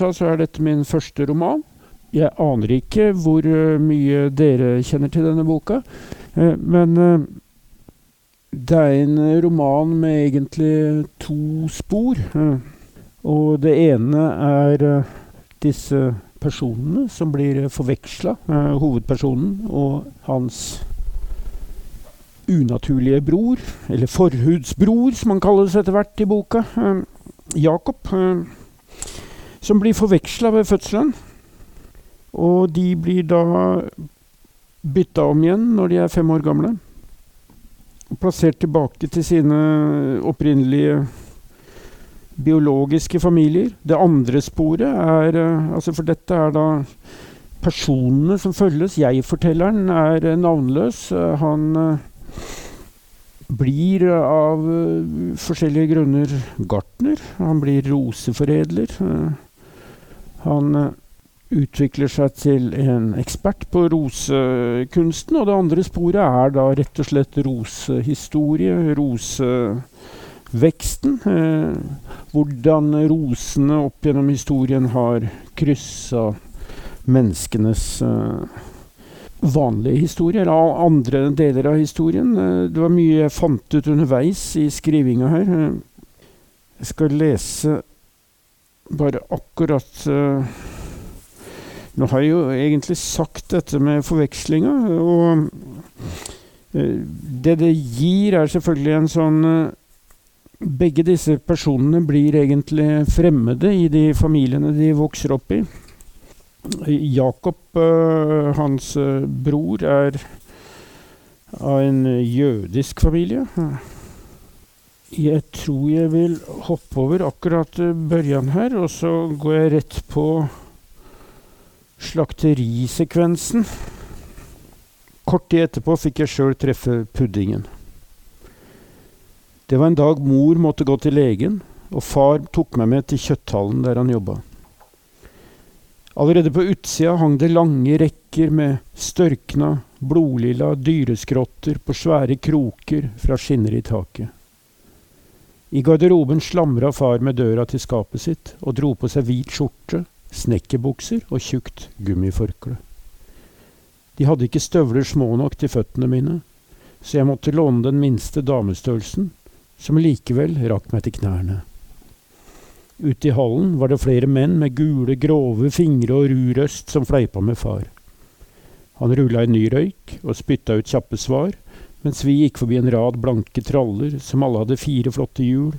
sa, så er dette min første roman. Jeg aner ikke hvor uh, mye dere kjenner til denne boka, uh, men uh, det er en roman med egentlig to spor. og det ene er disse personene som blir forveksla, hovedpersonen og hans unaturlige bror, eller forhudsbror, som han kalles etter hvert i boka, Jakob, som blir forveksla ved fødselen. Og de blir da bytta om igjen når de er fem år gamle. Og plassert tilbake til sine opprinnelige biologiske familier. Det andre sporet er eh, altså For dette er da personene som følges. Jeg-fortelleren er eh, navnløs. Eh, han blir av forskjellige grunner gartner. Han blir roseforedler. Han utvikler seg til en ekspert på rosekunsten. Og det andre sporet er da rett og slett rosehistorie, roseveksten. Eh, hvordan rosene opp gjennom historien har kryssa menneskenes eh, vanlige historie, eller andre deler av historien. Eh, det var mye jeg fant ut underveis i skrivinga her. Eh, jeg skal lese bare akkurat uh, nå har jeg jo egentlig sagt dette med forvekslinga, og eh, det det gir, er selvfølgelig en sånn eh, Begge disse personene blir egentlig fremmede i de familiene de vokser opp i. Jakob, eh, hans bror, er av en jødisk familie. Jeg tror jeg vil hoppe over akkurat børjan her, og så går jeg rett på slakterisekvensen. Kort tid etterpå fikk jeg sjøl treffe puddingen. Det var en dag mor måtte gå til legen, og far tok meg med til kjøtthallen der han jobba. Allerede på utsida hang det lange rekker med størkna, blodlilla dyreskrotter på svære kroker fra skinner i taket. I garderoben slamra far med døra til skapet sitt og dro på seg hvit skjorte snekkerbukser og tjukt gummiforkle. De hadde ikke støvler små nok til føttene mine, så jeg måtte låne den minste damestørrelsen, som likevel rakk meg til knærne. Ute i hallen var det flere menn med gule, grove fingre og ru røst som fleipa med far. Han rulla en ny røyk og spytta ut kjappe svar, mens vi gikk forbi en rad blanke traller som alle hadde fire flotte hjul,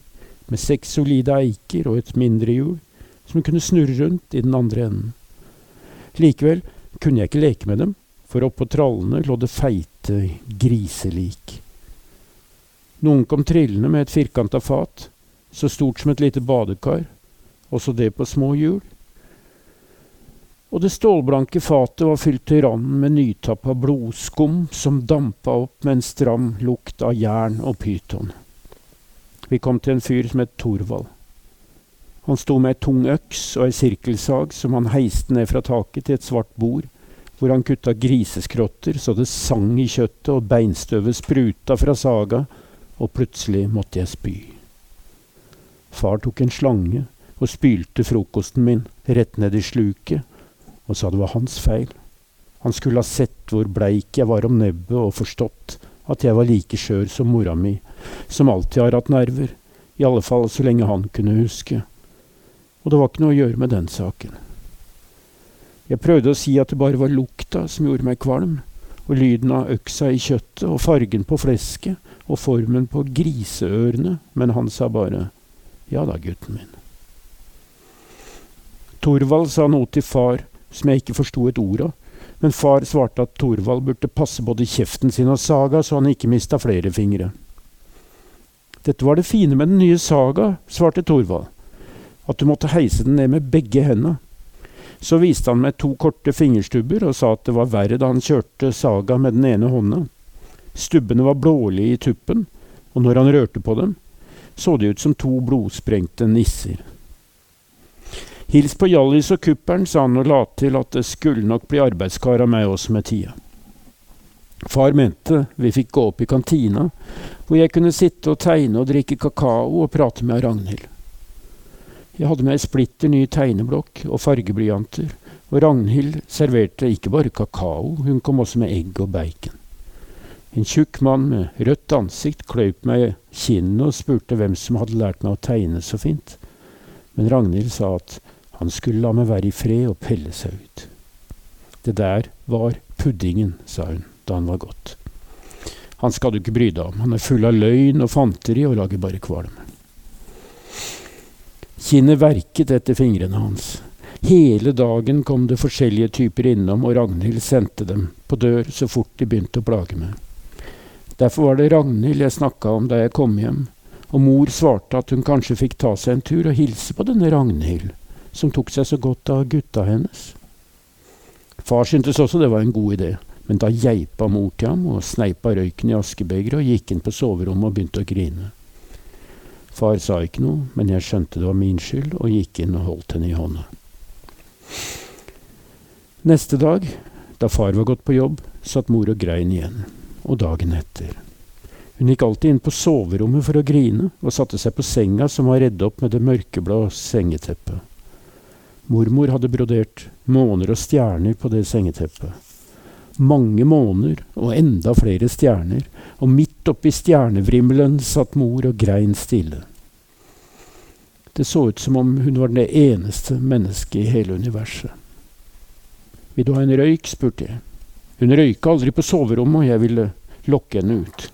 med seks solide eiker og et mindre hjul, som kunne snurre rundt i den andre enden. Likevel kunne jeg ikke leke med dem, for oppå trallene lå det feite griselik. Noen kom trillende med et firkanta fat, så stort som et lite badekar, også det på små hjul. Og det stålblanke fatet var fylt til randen med nytappa blodskum som dampa opp med en stram lukt av jern og pyton. Vi kom til en fyr som het Thorvald. Han sto med ei tung øks og ei sirkelsag som han heiste ned fra taket til et svart bord, hvor han kutta griseskrotter så det sang i kjøttet og beinstøvet spruta fra saga, og plutselig måtte jeg spy. Far tok en slange og spylte frokosten min rett ned i sluket, og sa det var hans feil. Han skulle ha sett hvor bleik jeg var om nebbet og forstått at jeg var like skjør som mora mi, som alltid har hatt nerver, i alle fall så lenge han kunne huske og det var ikke noe å gjøre med den saken. Jeg prøvde å si at det bare var lukta som gjorde meg kvalm, og lyden av øksa i kjøttet og fargen på flesket og formen på griseørene, men han sa bare ja da, gutten min. Torvald sa noe til far som jeg ikke forsto et ord av, men far svarte at Thorvald burde passe både kjeften sin og saga så han ikke mista flere fingre. Dette var det fine med den nye saga, svarte Thorvald, at du måtte heise den ned med begge hendene. Så viste han meg to korte fingerstubber og sa at det var verre da han kjørte saga med den ene hånda. Stubbene var blålige i tuppen, og når han rørte på dem, så de ut som to blodsprengte nisser. Hils på Hjallis og kuppelen, sa han og la til at det skulle nok bli arbeidskar av meg også med tida. Far mente vi fikk gå opp i kantina, hvor jeg kunne sitte og tegne og drikke kakao og prate med Ragnhild. Jeg hadde med ei splitter ny tegneblokk og fargeblyanter, og Ragnhild serverte ikke bare kakao, hun kom også med egg og bacon. En tjukk mann med rødt ansikt kløyp meg i kinnet og spurte hvem som hadde lært meg å tegne så fint, men Ragnhild sa at han skulle la meg være i fred og pelle seg ut. Det der var puddingen, sa hun da han var gått. Han skal du ikke bry deg om, han er full av løgn og fanteri og lager bare kvalm. Kinnet verket etter fingrene hans. Hele dagen kom det forskjellige typer innom, og Ragnhild sendte dem på dør så fort de begynte å plage meg. Derfor var det Ragnhild jeg snakka om da jeg kom hjem, og mor svarte at hun kanskje fikk ta seg en tur og hilse på denne Ragnhild, som tok seg så godt av gutta hennes. Far syntes også det var en god idé, men da geipa mor til ham og sneipa røyken i askebegeret og gikk inn på soverommet og begynte å grine. Far sa ikke noe, men jeg skjønte det var min skyld, og gikk inn og holdt henne i hånda. Neste dag, da far var gått på jobb, satt mor og grein igjen. Og dagen etter. Hun gikk alltid inn på soverommet for å grine, og satte seg på senga som var redd opp med det mørkeblå sengeteppet. Mormor hadde brodert måner og stjerner på det sengeteppet. Mange måner og enda flere stjerner, og midt oppi stjernevrimmelen satt mor og grein stille. Det så ut som om hun var det eneste mennesket i hele universet. Vil du ha en røyk? spurte jeg. Hun røyka aldri på soverommet, og jeg ville lokke henne ut.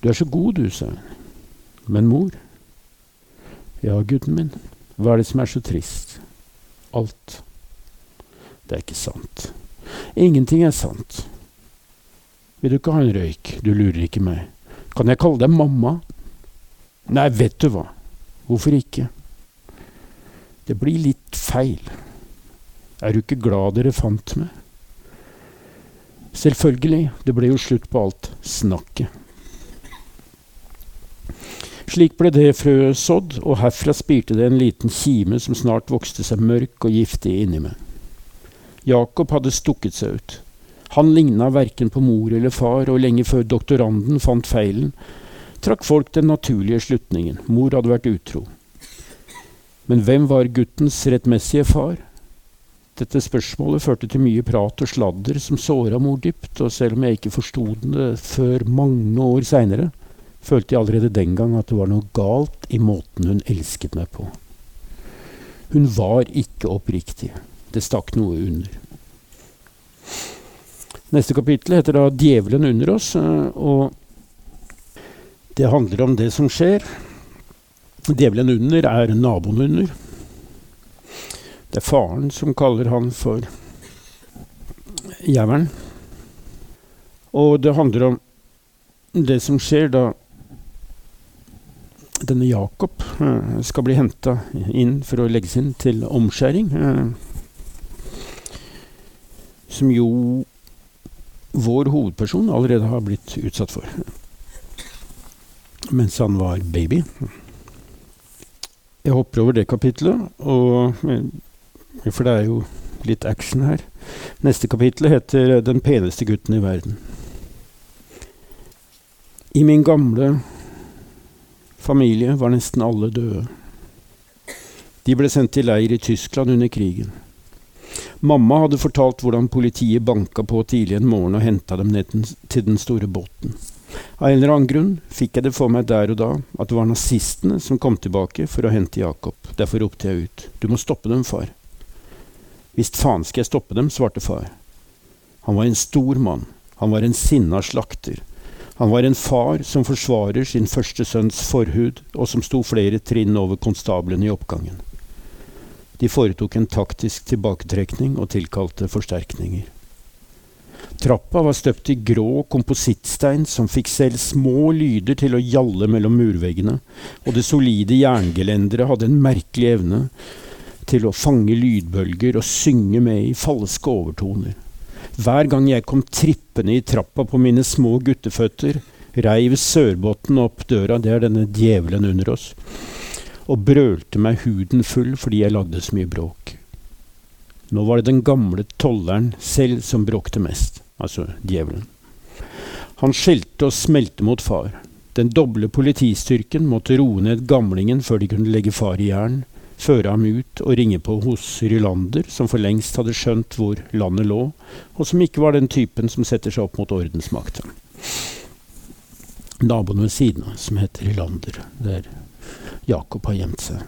Du er så god, du, sa hun. Men mor? Ja, gutten min, hva er det som er så trist? Alt. Det er ikke sant. Ingenting er sant. Vil du ikke ha en røyk? Du lurer ikke meg. Kan jeg kalle deg mamma? Nei, vet du hva. Hvorfor ikke? Det blir litt feil. Er du ikke glad dere fant meg? Selvfølgelig, det ble jo slutt på alt snakket. Slik ble det frøet sådd, og herfra spirte det en liten kime som snart vokste seg mørk og giftig inni meg. Jakob hadde stukket seg ut. Han ligna verken på mor eller far, og lenge før doktoranden fant feilen, trakk folk den naturlige slutningen. Mor hadde vært utro. Men hvem var guttens rettmessige far? Dette spørsmålet førte til mye prat og sladder som såra mor dypt, og selv om jeg ikke forsto det før mange år seinere, følte jeg allerede den gang at det var noe galt i måten hun elsket meg på. Hun var ikke oppriktig. Det stakk noe under. Neste kapittel heter da 'Djevelen under oss', eh, og det handler om det som skjer. Djevelen under er naboen under. Det er faren som kaller han for jævelen. Og det handler om det som skjer da denne Jakob uh, skal bli henta inn for å legges inn til omskjæring. Uh, som jo vår hovedperson allerede har blitt utsatt for. Mens han var baby. Jeg hopper over det kapitlet, og, for det er jo litt action her. Neste kapittel heter 'Den peneste gutten i verden'. I min gamle familie var nesten alle døde. De ble sendt til leir i Tyskland under krigen. Mamma hadde fortalt hvordan politiet banka på tidlig en morgen og henta dem ned til den store båten. Av en eller annen grunn fikk jeg det for meg der og da at det var nazistene som kom tilbake for å hente Jakob. Derfor ropte jeg ut. Du må stoppe dem, far. Visst faen skal jeg stoppe dem, svarte far. Han var en stor mann. Han var en sinna slakter. Han var en far som forsvarer sin første sønns forhud, og som sto flere trinn over konstablene i oppgangen. De foretok en taktisk tilbaketrekning og tilkalte forsterkninger. Trappa var støpt i grå komposittstein som fikk selv små lyder til å gjalle mellom murveggene, og det solide jerngelenderet hadde en merkelig evne til å fange lydbølger og synge med i falske overtoner. Hver gang jeg kom trippende i trappa på mine små gutteføtter, reiv Sørbotn opp døra, det er denne djevelen under oss, og brølte meg huden full fordi jeg lagde så mye bråk. Nå var det den gamle tolleren selv som bråkte mest, altså djevelen. Han skjelte og smelte mot far. Den doble politistyrken måtte roe ned gamlingen før de kunne legge far i jern, føre ham ut og ringe på hos Rylander, som for lengst hadde skjønt hvor landet lå, og som ikke var den typen som setter seg opp mot ordensmakta. Naboen ved siden av, som heter Rylander, der Jakob har gjemt seg.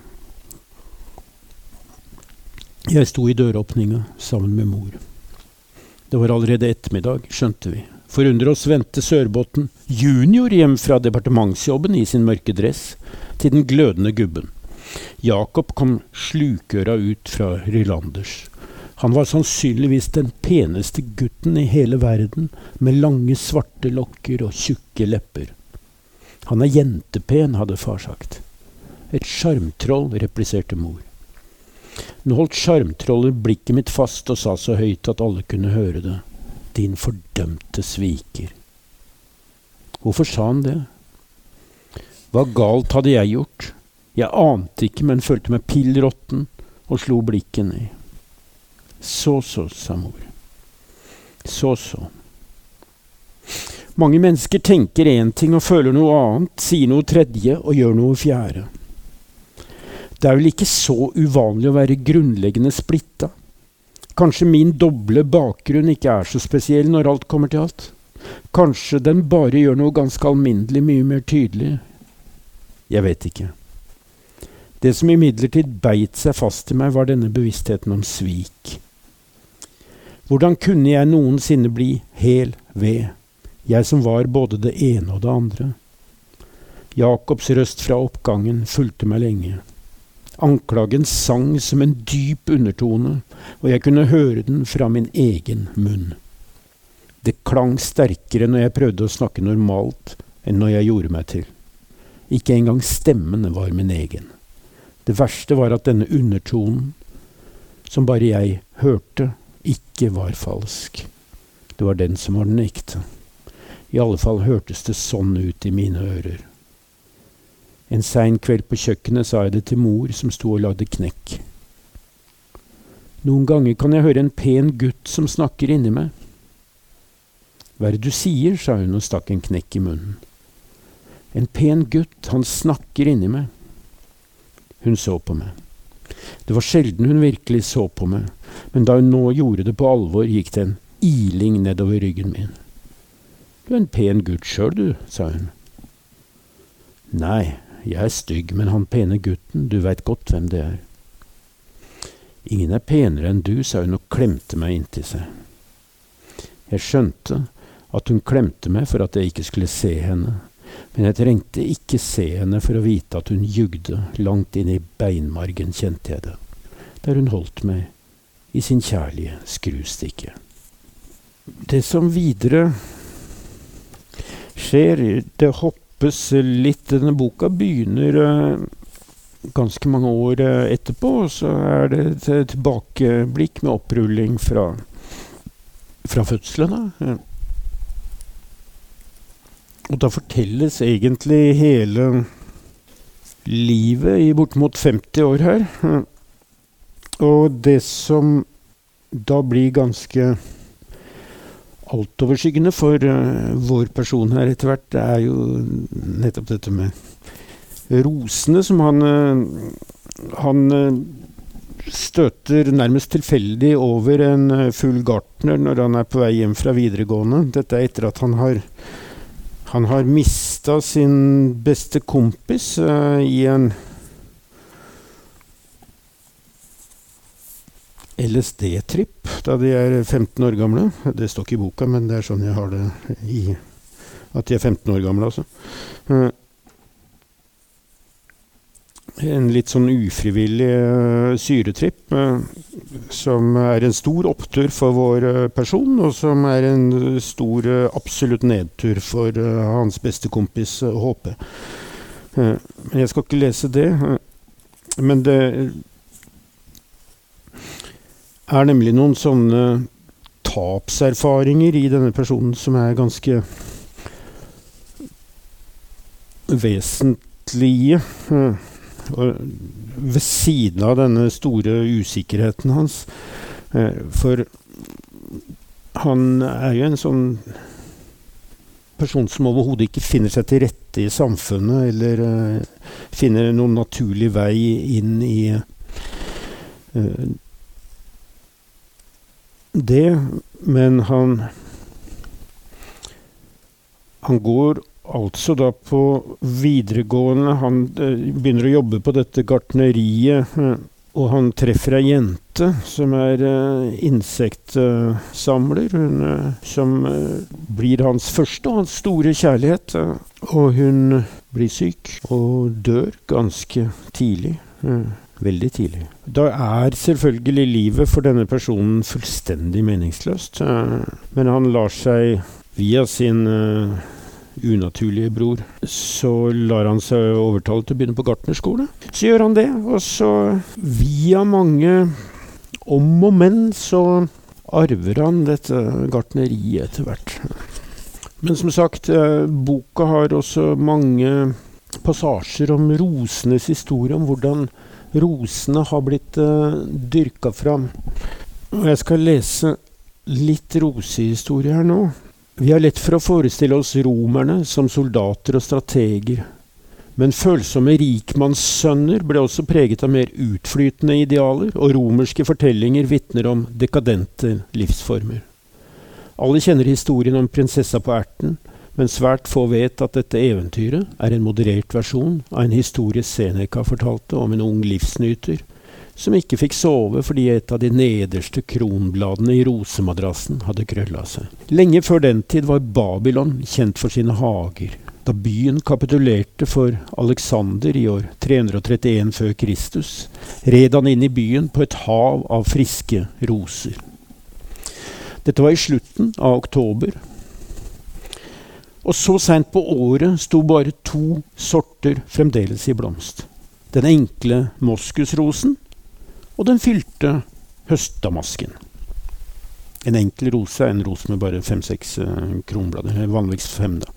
Jeg sto i døråpninga sammen med mor. Det var allerede ettermiddag, skjønte vi. Forundre oss vendte Sørbotn junior hjem fra departementsjobben i sin mørke dress, til den glødende gubben. Jakob kom slukøra ut fra Rylanders. Han var sannsynligvis den peneste gutten i hele verden, med lange, svarte lokker og tjukke lepper. Han er jentepen, hadde far sagt. Et sjarmtroll, repliserte mor. Nå holdt sjarmtrollet blikket mitt fast og sa så høyt at alle kunne høre det. Din fordømte sviker. Hvorfor sa han det? Hva galt hadde jeg gjort? Jeg ante ikke, men følte meg pill råtten og slo blikket ned. Så så, sa mor. Så så. Mange mennesker tenker én ting og føler noe annet, sier noe tredje og gjør noe fjerde. Det er vel ikke så uvanlig å være grunnleggende splitta. Kanskje min doble bakgrunn ikke er så spesiell når alt kommer til alt. Kanskje den bare gjør noe ganske alminnelig mye mer tydelig. Jeg vet ikke. Det som imidlertid beit seg fast i meg, var denne bevisstheten om svik. Hvordan kunne jeg noensinne bli hel ved, jeg som var både det ene og det andre? Jakobs røst fra oppgangen fulgte meg lenge. Anklagen sang som en dyp undertone, og jeg kunne høre den fra min egen munn. Det klang sterkere når jeg prøvde å snakke normalt, enn når jeg gjorde meg til. Ikke engang stemmen var min egen. Det verste var at denne undertonen, som bare jeg hørte, ikke var falsk. Det var den som var den ekte. I alle fall hørtes det sånn ut i mine ører. En sein kveld på kjøkkenet sa jeg det til mor, som sto og lagde knekk. Noen ganger kan jeg høre en pen gutt som snakker inni meg. Hva er det du sier, sa hun og stakk en knekk i munnen. En pen gutt, han snakker inni meg. Hun så på meg. Det var sjelden hun virkelig så på meg, men da hun nå gjorde det på alvor, gikk det en iling nedover ryggen min. Du er en pen gutt sjøl, du, sa hun. Nei, jeg er stygg, men han pene gutten, du veit godt hvem det er. Ingen er penere enn du, sa hun og klemte meg inntil seg. Jeg skjønte at hun klemte meg for at jeg ikke skulle se henne, men jeg trengte ikke se henne for å vite at hun jugde, langt inn i beinmargen kjente jeg det, der hun holdt meg i sin kjærlige skrustikke. Det som videre skjer, det hoppes litt. Denne boka begynner uh, ganske mange år uh, etterpå, og så er det et tilbakeblikk med opprulling fra, fra fødselen. Og da fortelles egentlig hele livet i bortimot 50 år her. Og det som da blir ganske altoverskyggende for uh, vår person her etter hvert, det er jo nettopp dette med rosene som han uh, Han uh, støter nærmest tilfeldig over en full gartner når han er på vei hjem fra videregående. Dette er etter at han har han har mista sin beste kompis i en LSD-tripp da de er 15 år gamle. Det står ikke i boka, men det er sånn jeg har det i At de er 15 år gamle, altså. Eh, en litt sånn ufrivillig uh, syretripp uh, som er en stor opptur for vår uh, person, og som er en stor absolutt nedtur for hans beste kompis HP. Men jeg skal ikke lese det. Men det er nemlig noen sånne tapserfaringer i denne personen som er ganske vesentlige. Ved siden av denne store usikkerheten hans. For han er jo en sånn person som overhodet ikke finner seg til rette i samfunnet, eller uh, finner noen naturlig vei inn i uh, det. Men han Han går altså da på videregående. Han uh, begynner å jobbe på dette gartneriet. Og han treffer ei jente som er uh, insektsamler, Hun som blir hans første og hans store kjærlighet. og hun blir syk og dør ganske tidlig. veldig tidlig. Da er selvfølgelig livet for denne personen fullstendig meningsløst. men han lar seg via sin unaturlige bror, så lar han seg overtale til å begynne på gartnerskole. Så gjør han det, og så via mange om og men så arver han dette gartneriet etter hvert. Men som sagt, eh, boka har også mange passasjer om rosenes historie, om hvordan rosene har blitt uh, dyrka fram. Og jeg skal lese litt rosehistorie her nå. Vi har lett for å forestille oss romerne som soldater og strateger. Men følsomme rikmannssønner ble også preget av mer utflytende idealer, og romerske fortellinger vitner om dekadente livsformer. Alle kjenner historien om prinsessa på erten, men svært få vet at dette eventyret er en moderert versjon av en historie Seneca fortalte om en ung livsnyter som ikke fikk sove fordi et av de nederste kronbladene i rosemadrassen hadde krølla seg. Lenge før den tid var Babylon kjent for sine hager. Da byen kapitulerte for Alexander i år 331 før Kristus, red han inn i byen på et hav av friske roser. Dette var i slutten av oktober. Og så seint på året sto bare to sorter fremdeles i blomst. Den enkle moskusrosen og den fylte høstdamasken. En enkel rose er en rose med bare fem-seks eh, kronblader. Vanligvis fem, da.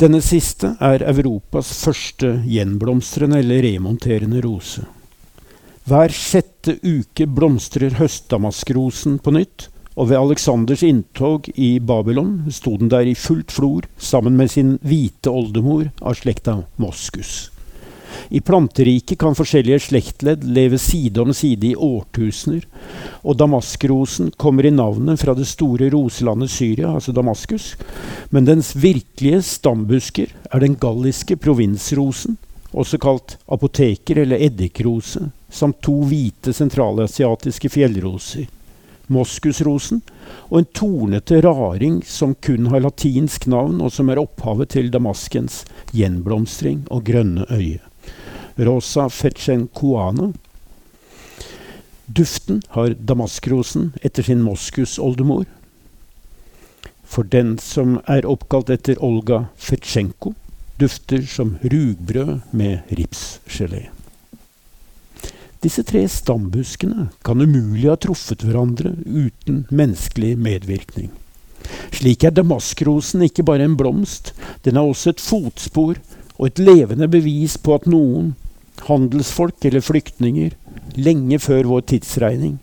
Denne siste er Europas første gjenblomstrende eller remonterende rose. Hver sjette uke blomstrer høstdamaskrosen på nytt, og ved Aleksanders inntog i Babylon sto den der i fullt flor sammen med sin hvite oldemor av slekta Moskus. I planteriket kan forskjellige slektledd leve side om side i årtusener, og damaskrosen kommer i navnet fra det store roselandet Syria, altså Damaskus, men dens virkelige stambusker er den galliske provinsrosen, også kalt apoteker eller eddikrose, samt to hvite sentralasiatiske fjellroser. Moskusrosen, og en tornete raring som kun har latinsk navn, og som er opphavet til damaskens gjenblomstring og grønne øye. Rosa fechencoana. Duften har damaskrosen etter sin moskusoldemor. For den som er oppkalt etter Olga Fetsjenko, dufter som rugbrød med ripsgelé. Disse tre stambuskene kan umulig ha truffet hverandre uten menneskelig medvirkning. Slik er damaskrosen ikke bare en blomst, den er også et fotspor og et levende bevis på at noen, handelsfolk eller flyktninger, lenge før vår tidsregning,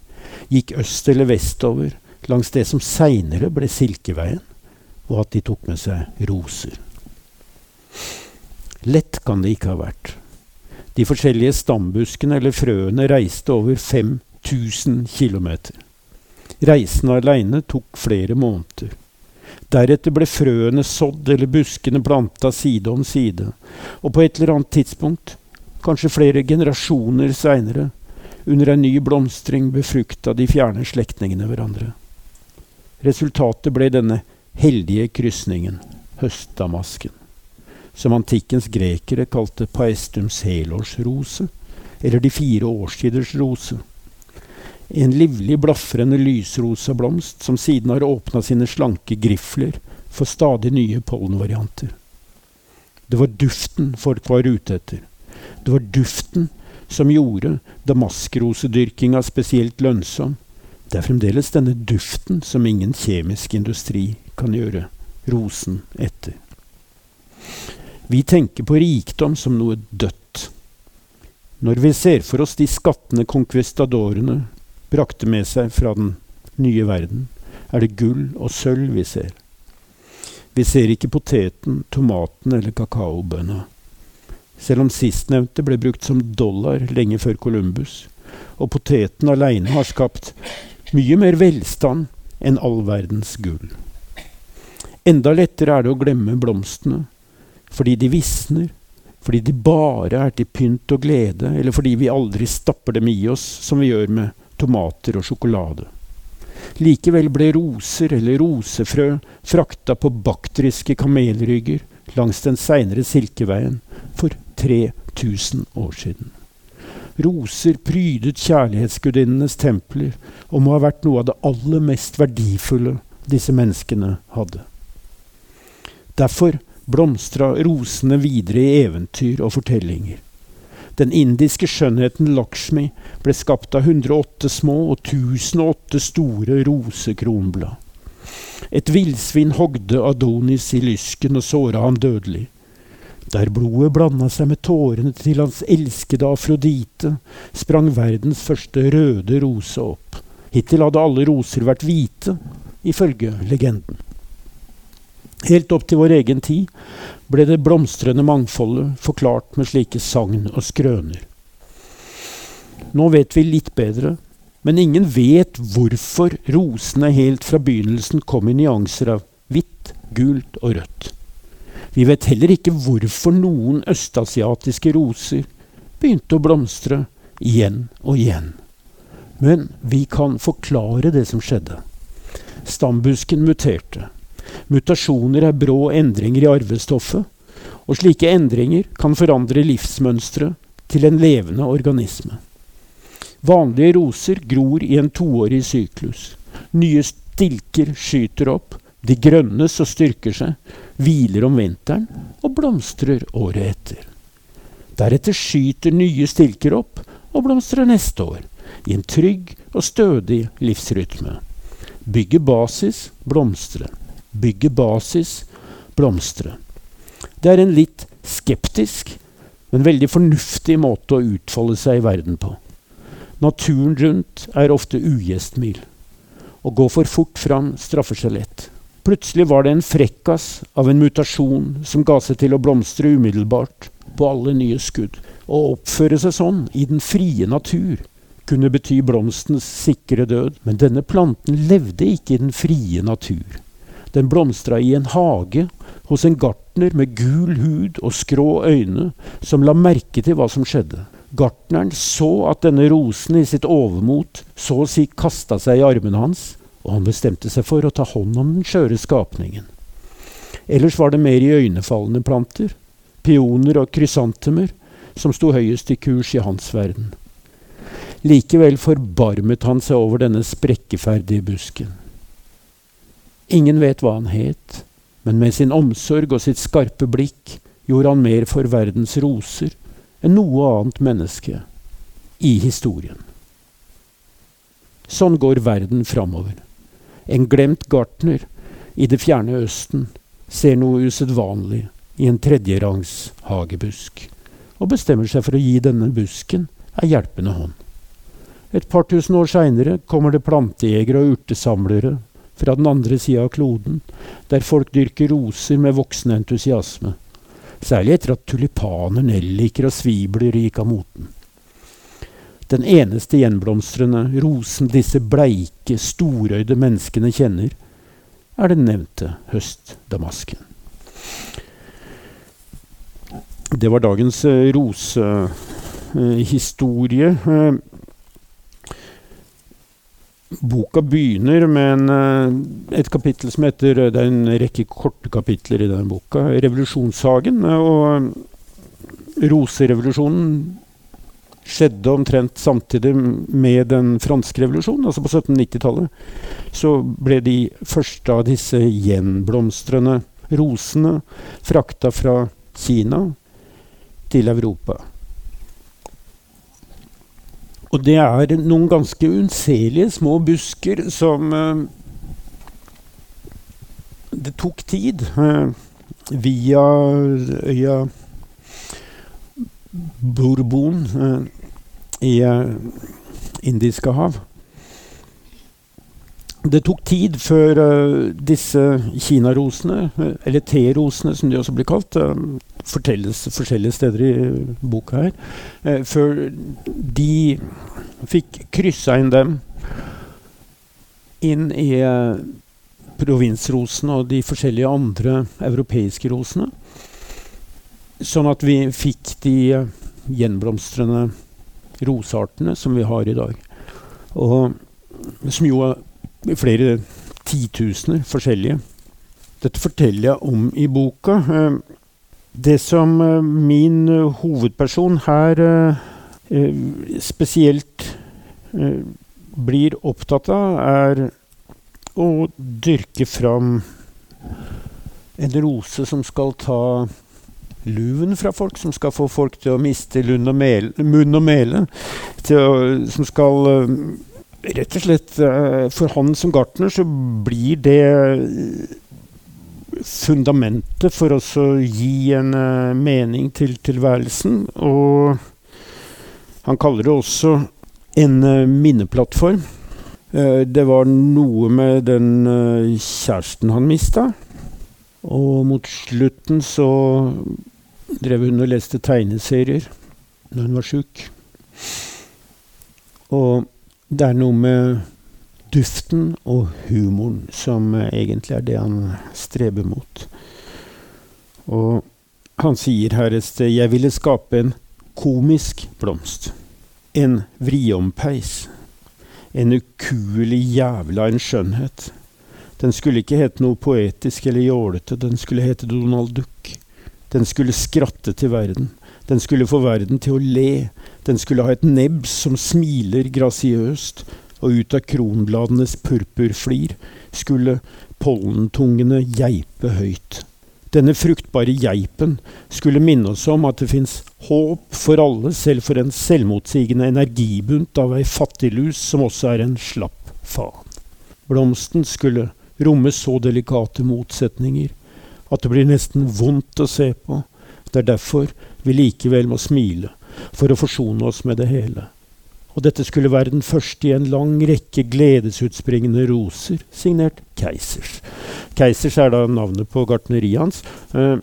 gikk øst eller vestover langs det som seinere ble Silkeveien, og at de tok med seg roser. Lett kan det ikke ha vært. De forskjellige stambuskene eller frøene reiste over 5000 km. Reisen aleine tok flere måneder. Deretter ble frøene sådd eller buskene planta side om side, og på et eller annet tidspunkt, kanskje flere generasjoner seinere, under en ny blomstring befrukta de fjerne slektningene hverandre. Resultatet ble denne heldige krysningen, høstdamasken, som antikkens grekere kalte paestums helårsrose, eller de fire årstiders rose. En livlig blafrende lysrosa blomst som siden har åpna sine slanke grifler for stadig nye pollenvarianter. Det var duften folk var ute etter. Det var duften som gjorde damaskrosedyrkinga spesielt lønnsom. Det er fremdeles denne duften som ingen kjemisk industri kan gjøre rosen etter. Vi tenker på rikdom som noe dødt. Når vi ser for oss de skattende konkvistadorene brakte med seg fra den nye verden, er det gull og sølv vi ser. Vi ser ikke poteten, tomaten eller kakaobønna. Selv om sistnevnte ble brukt som dollar lenge før Columbus, og poteten aleine har skapt mye mer velstand enn all verdens gull. Enda lettere er det å glemme blomstene, fordi de visner, fordi de bare er til pynt og glede, eller fordi vi aldri stapper dem i oss som vi gjør med tomater og sjokolade. Likevel ble roser eller rosefrø frakta på baktriske kamelrygger langs den seinere Silkeveien for 3000 år siden. Roser prydet kjærlighetsgudinnenes templer og må ha vært noe av det aller mest verdifulle disse menneskene hadde. Derfor blomstra rosene videre i eventyr og fortellinger. Den indiske skjønnheten Lakshmi ble skapt av 108 små og 1008 store rosekronblad. Et villsvin hogde Adonis i lysken og såra ham dødelig. Der blodet blanda seg med tårene til hans elskede Afrodite, sprang verdens første røde rose opp. Hittil hadde alle roser vært hvite, ifølge legenden. Helt opp til vår egen tid ble det blomstrende mangfoldet forklart med slike sagn og skrøner. Nå vet vi litt bedre, men ingen vet hvorfor rosene helt fra begynnelsen kom i nyanser av hvitt, gult og rødt. Vi vet heller ikke hvorfor noen østasiatiske roser begynte å blomstre igjen og igjen. Men vi kan forklare det som skjedde. Stambusken muterte. Mutasjoner er brå endringer i arvestoffet, og slike endringer kan forandre livsmønsteret til en levende organisme. Vanlige roser gror i en toårig syklus. Nye stilker skyter opp, de grønnes og styrker seg, hviler om vinteren og blomstrer året etter. Deretter skyter nye stilker opp og blomstrer neste år, i en trygg og stødig livsrytme. Bygge basis, blomstre bygge basis, blomstre. Det er en litt skeptisk, men veldig fornuftig måte å utfolde seg i verden på. Naturen rundt er ofte ugjestmild. Å gå for fort fram straffer seg lett. Plutselig var det en frekkas av en mutasjon som ga seg til å blomstre umiddelbart på alle nye skudd. Å oppføre seg sånn i den frie natur kunne bety blomstens sikre død, men denne planten levde ikke i den frie natur. Den blomstra i en hage hos en gartner med gul hud og skrå øyne, som la merke til hva som skjedde. Gartneren så at denne rosen i sitt overmot så å si kasta seg i armene hans, og han bestemte seg for å ta hånd om den skjøre skapningen. Ellers var det mer iøynefallende planter, pioner og krysantemer, som sto høyest i kurs i hans verden. Likevel forbarmet han seg over denne sprekkeferdige busken. Ingen vet hva han het, men med sin omsorg og sitt skarpe blikk gjorde han mer for verdens roser enn noe annet menneske i historien. Sånn går verden framover. En glemt gartner i det fjerne Østen ser noe usedvanlig i en tredjerangs hagebusk, og bestemmer seg for å gi denne busken ei hjelpende hånd. Et par tusen år seinere kommer det plantejegere og urtesamlere fra den andre sida av kloden, der folk dyrker roser med voksende entusiasme. Særlig etter at tulipaner, nelliker og svibler gikk av moten. Den eneste gjenblomstrende rosen disse bleike, storøyde menneskene kjenner, er den nevnte høstdamasken. Det var dagens uh, rosehistorie. Uh, Boka begynner med en, eh, et kapittel som heter Det er en rekke korte kapitler i den boka. 'Revolusjonshagen'. Og roserevolusjonen skjedde omtrent samtidig med den franske revolusjonen, altså på 1790-tallet. Så ble de første av disse gjenblomstrende rosene frakta fra Kina til Europa. Og det er noen ganske unnselige små busker som uh, Det tok tid. Uh, via øya Bourbon uh, i Indiske hav. det tok tid før uh, disse kinarosene, eller terosene som de også blir kalt, fortelles forskjellige steder i boka her, Eh, før de fikk kryssa inn dem inn i provinsrosene og de forskjellige andre europeiske rosene. Sånn at vi fikk de gjenblomstrende roseartene som vi har i dag. Og som jo er flere titusener forskjellige. Dette forteller jeg om i boka. Eh, det som eh, min eh, hovedperson her spesielt blir opptatt av, er å dyrke fram en rose som skal ta luven fra folk, som skal få folk til å miste og mel, munn og mele. Å, som skal rett og slett eh, For han som gartner så blir det eh, fundamentet for oss å gi en uh, mening til tilværelsen. Og han kaller det også en uh, minneplattform. Uh, det var noe med den kjæresten han mista. Og mot slutten så drev hun og leste tegneserier når hun var sjuk. Og det er noe med duften og humoren som eh, egentlig er det han streber mot. Og han sier her et sted 'Jeg ville skape en komisk blomst'. En vriompeis. En ukuelig jævla en skjønnhet. Den skulle ikke hete noe poetisk eller jålete, den skulle hete Donald Duck. Den skulle skratte til verden. Den skulle få verden til å le. Den skulle ha et nebb som smiler grasiøst, og ut av kronbladenes purpurflir skulle pollentungene geipe høyt. Denne fruktbare geipen skulle minne oss om at det fins håp for alle, selv for en selvmotsigende energibunt av ei fattiglus som også er en slapp faen. Blomsten skulle romme så delikate motsetninger at det blir nesten vondt å se på. Det er derfor vi likevel må smile, for å forsone oss med det hele. Og dette skulle være den første i en lang rekke gledesutspringende roser, signert Keisers. Keisers er da navnet på gartneriet hans. Eh,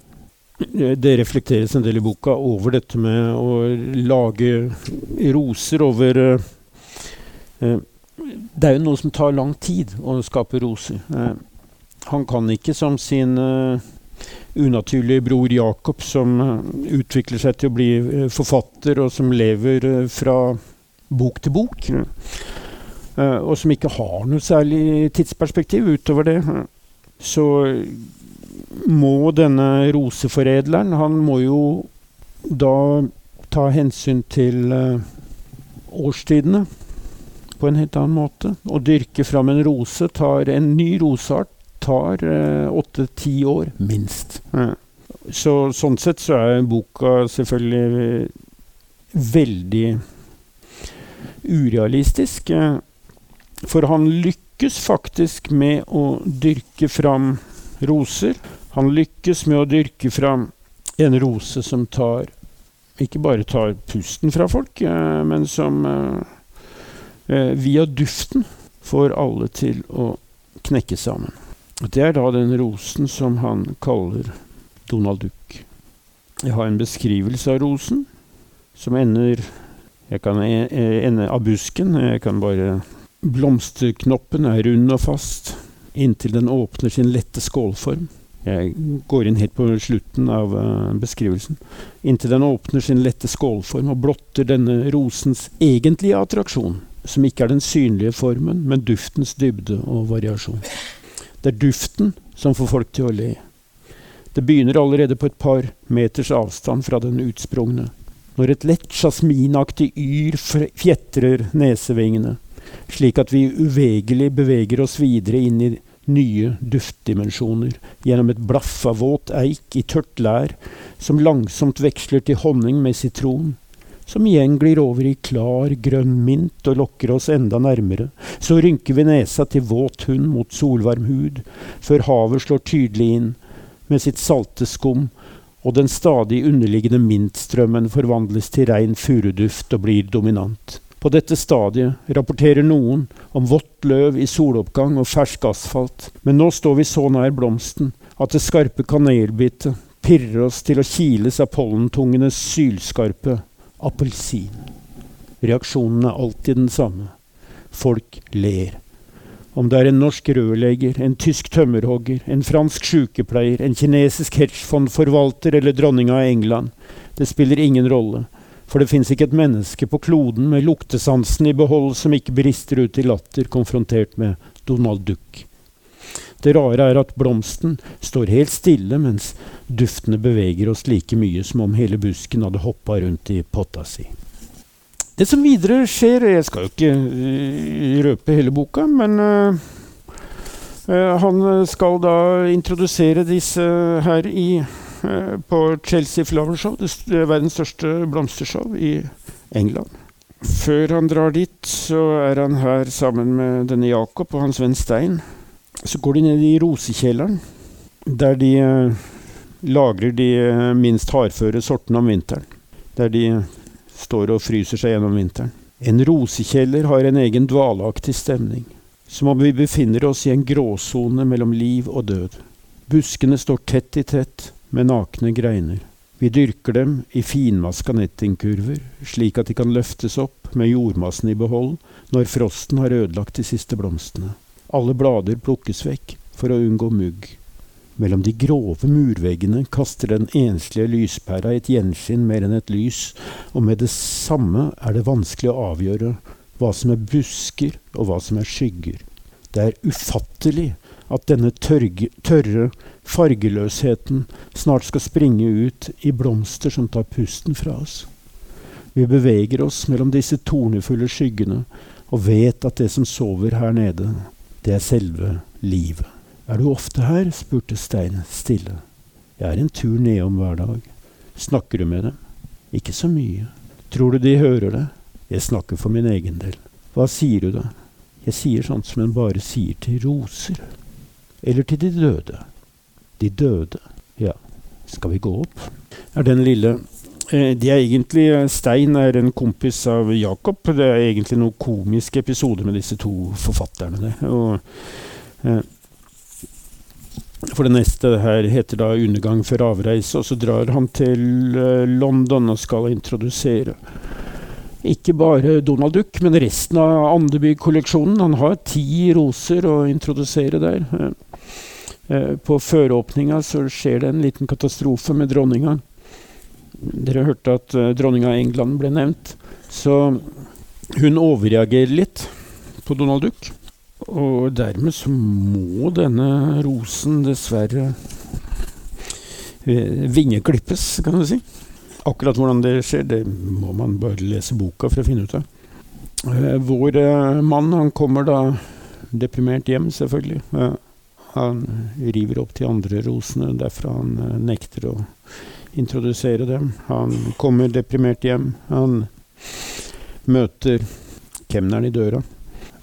det reflekteres en del i boka over dette med å lage roser over eh, eh, Det er jo noe som tar lang tid å skape roser. Han kan ikke som sin unaturlige bror Jakob, som utvikler seg til å bli forfatter, og som lever fra bok til bok. Og som ikke har noe særlig tidsperspektiv utover det. Så må denne roseforedleren Han må jo da ta hensyn til årstidene på en helt annen måte. Å dyrke fram en rose tar en ny roseart tar eh, åtte-ti år, minst. Så sånn sett så er boka selvfølgelig veldig urealistisk. Eh, for han lykkes faktisk med å dyrke fram roser. Han lykkes med å dyrke fram en rose som tar ikke bare tar pusten fra folk, eh, men som via duften får alle til å knekke sammen. Det er da den rosen som han kaller Donald Duck. Jeg har en beskrivelse av rosen som ender Jeg kan e, e, ende av busken. Jeg kan bare Blomsterknoppen er rund og fast inntil den åpner sin lette skålform. Jeg går inn helt på slutten av uh, beskrivelsen. Inntil den åpner sin lette skålform og blotter denne rosens egentlige attraksjon, som ikke er den synlige formen, men duftens dybde og variasjon. Det er duften som får folk til å le. Det begynner allerede på et par meters avstand fra den utsprungne. Når et lett jasminaktig yr fjetrer nesevingene, slik at vi uvegelig beveger oss videre inn i nye duftdimensjoner, gjennom et blaff av våt eik i tørt lær, som langsomt veksler til honning med sitron, som igjen glir over i klar, grønn mint og lokker oss enda nærmere. Så rynker vi nesa til våt hund mot solvarm hud, før havet slår tydelig inn med sitt salte skum, og den stadig underliggende mintstrømmen forvandles til rein furuduft og blir dominant. På dette stadiet rapporterer noen om vått løv i soloppgang og fersk asfalt, men nå står vi så nær blomsten at det skarpe kanelbittet pirrer oss til å kiles av pollentungenes sylskarpe appelsin. Reaksjonen er alltid den samme. Folk ler. Om det er en norsk rørlegger, en tysk tømmerhogger, en fransk sykepleier, en kinesisk hedgefondforvalter eller dronninga av England, det spiller ingen rolle, for det fins ikke et menneske på kloden med luktesansen i behold som ikke brister ut i latter konfrontert med Donald Duck. Det rare er at blomsten står helt stille mens duftene beveger oss like mye som om hele busken hadde hoppa rundt i potta si. Det som videre skjer Jeg skal jo ikke uh, røpe hele boka, men uh, uh, han skal da introdusere disse her i, på Chelsea Flower Show, er verdens største blomstershow i England. Før han drar dit, så er han her sammen med denne Jakob og hans venn Stein. Så går de ned i rosekjelleren, der de lagrer de minst hardføre sortene om vinteren. Der de står og fryser seg gjennom vinteren. En rosekjeller har en egen dvaleaktig stemning, som om vi befinner oss i en gråsone mellom liv og død. Buskene står tett i tett med nakne greiner. Vi dyrker dem i finmaska nettingkurver, slik at de kan løftes opp med jordmassen i behold når frosten har ødelagt de siste blomstene. Alle blader plukkes vekk for å unngå mugg. Mellom de grove murveggene kaster den enslige lyspæra et gjenskinn mer enn et lys, og med det samme er det vanskelig å avgjøre hva som er busker og hva som er skygger. Det er ufattelig at denne tørge, tørre fargeløsheten snart skal springe ut i blomster som tar pusten fra oss. Vi beveger oss mellom disse tornefulle skyggene og vet at det som sover her nede, det er selve livet. Er du ofte her? spurte Stein stille. Jeg er en tur nedom hver dag. Snakker du med dem? Ikke så mye. Tror du de hører det? Jeg snakker for min egen del. Hva sier du da? Jeg sier sånt som en bare sier til roser. Eller til de døde. De døde. Ja, skal vi gå opp? Er den lille eh, de er egentlig, Stein er en kompis av Jakob. Det er egentlig noen komiske episoder med disse to forfatterne. Og, eh, for det neste her heter da 'Undergang før avreise', og så drar han til uh, London og skal introdusere ikke bare Donald Duck, men resten av Andeby-kolleksjonen. Han har ti roser å introdusere der. Uh, på føråpninga så skjer det en liten katastrofe med dronninga. Dere hørte at dronninga av England ble nevnt. Så hun overreagerer litt på Donald Duck. Og dermed så må denne rosen dessverre eh, vingeklippes, kan du si. Akkurat hvordan det skjer, det må man bare lese boka for å finne ut av. Eh, vår eh, mann han kommer da deprimert hjem, selvfølgelig. Han river opp de andre rosene derfra han nekter å introdusere dem. Han kommer deprimert hjem. Han møter kemneren i døra.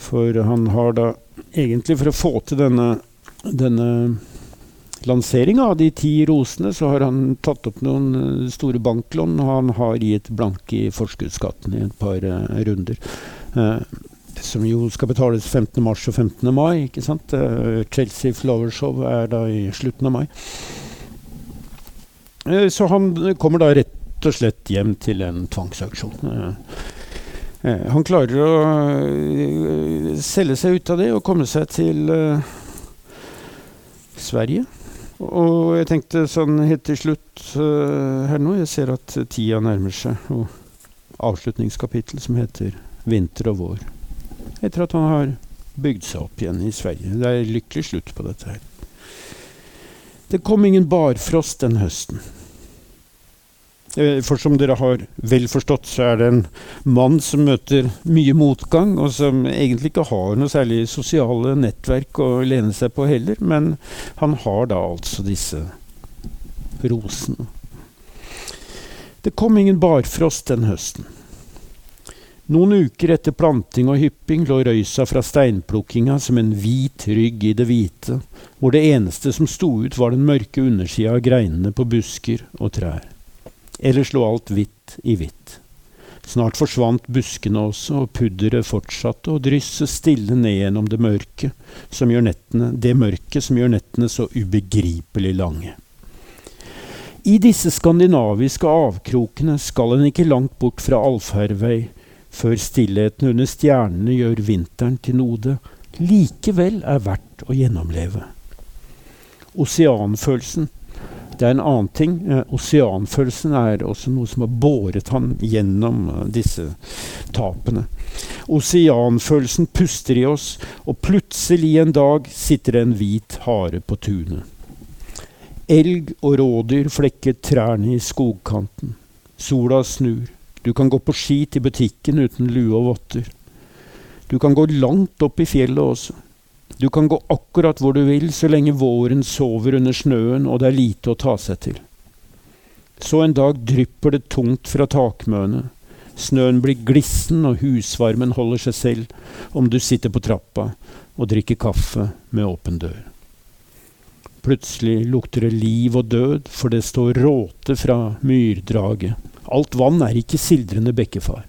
For han har da egentlig, for å få til denne, denne lanseringa av de ti rosene, så har han tatt opp noen eh, store banklån. Og han har gitt blanke i forskuddsskatten i et par uh, runder. Uh, som jo skal betales 15. mars og 15. mai. ikke sant? Uh, Chelsea Flower Show er da i slutten av mai. så han kommer da rett og slett hjem til en tvangsauksjon. Eh, han klarer å eh, selge seg ut av det og komme seg til uh, Sverige. Og jeg tenkte sånn helt til slutt her nå Jeg ser at tida nærmer seg. Og avslutningskapittel som heter 'Vinter og vår'. Etter at han har bygd seg opp igjen i Sverige. Det er lykkelig slutt på dette her. Det kom ingen barfrost den høsten. Eh, for som dere har vel forstått, så er det en mann som møter mye motgang, og som egentlig ikke har noe særlig sosiale nettverk å lene seg på heller. Men han har da altså disse rosene. Det kom ingen barfrost den høsten. Noen uker etter planting og hypping lå røysa fra steinplukkinga som en hvit rygg i det hvite, hvor det eneste som sto ut var den mørke undersida av greinene på busker og trær. Ellers slå alt hvitt i hvitt. Snart forsvant buskene også, og pudderet fortsatte å drysse stille ned gjennom det mørke, som gjør nettene, det mørket som gjør nettene så ubegripelig lange. I disse skandinaviske avkrokene skal en ikke langt bort fra allfarvei, før stillheten under stjernene gjør vinteren til noe likevel er verdt å gjennomleve. Oseanfølelsen det er en annen ting. Eh, oseanfølelsen er også noe som har båret han gjennom eh, disse tapene. Oseanfølelsen puster i oss, og plutselig en dag sitter det en hvit hare på tunet. Elg og rådyr flekker trærne i skogkanten. Sola snur. Du kan gå på ski til butikken uten lue og votter. Du kan gå langt opp i fjellet også. Du kan gå akkurat hvor du vil, så lenge våren sover under snøen og det er lite å ta seg til. Så en dag drypper det tungt fra takmøene. Snøen blir glissen, og husvarmen holder seg selv om du sitter på trappa og drikker kaffe med åpen dør. Plutselig lukter det liv og død, for det står råte fra myrdraget. Alt vann er ikke sildrende bekkefar.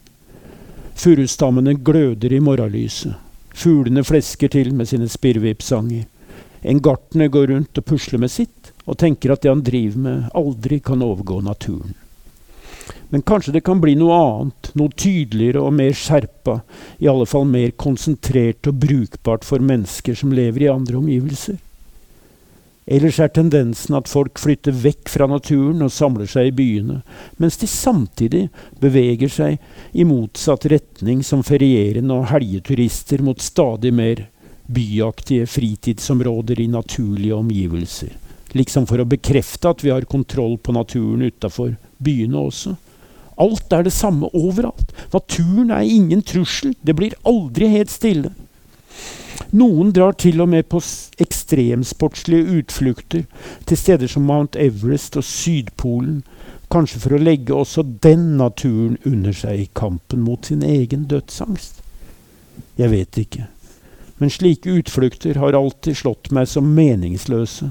Furustammene gløder i morgenlyset. Fuglene flesker til med sine spirrvippsanger. En gartner går rundt og pusler med sitt, og tenker at det han driver med, aldri kan overgå naturen. Men kanskje det kan bli noe annet, noe tydeligere og mer skjerpa, i alle fall mer konsentrert og brukbart for mennesker som lever i andre omgivelser. Ellers er tendensen at folk flytter vekk fra naturen og samler seg i byene, mens de samtidig beveger seg i motsatt retning som ferierende og helgeturister mot stadig mer byaktige fritidsområder i naturlige omgivelser. Liksom for å bekrefte at vi har kontroll på naturen utafor byene også. Alt er det samme overalt. Naturen er ingen trussel. Det blir aldri helt stille. Noen drar til og med på ekstremsportslige utflukter til steder som Mount Everest og Sydpolen, kanskje for å legge også den naturen under seg i kampen mot sin egen dødsangst. Jeg vet ikke, men slike utflukter har alltid slått meg som meningsløse.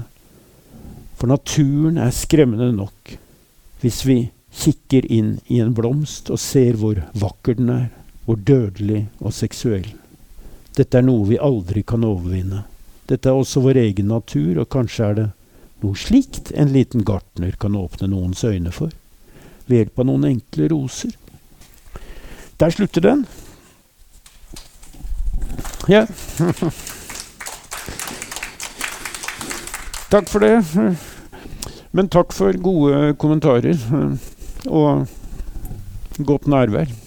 For naturen er skremmende nok hvis vi kikker inn i en blomst og ser hvor vakker den er, hvor dødelig og seksuell. Dette er noe vi aldri kan overvinne. Dette er også vår egen natur, og kanskje er det noe slikt en liten gartner kan åpne noens øyne for, ved hjelp av noen enkle roser. Der slutter den. Ja. takk for det. Men takk for gode kommentarer og godt nærvær.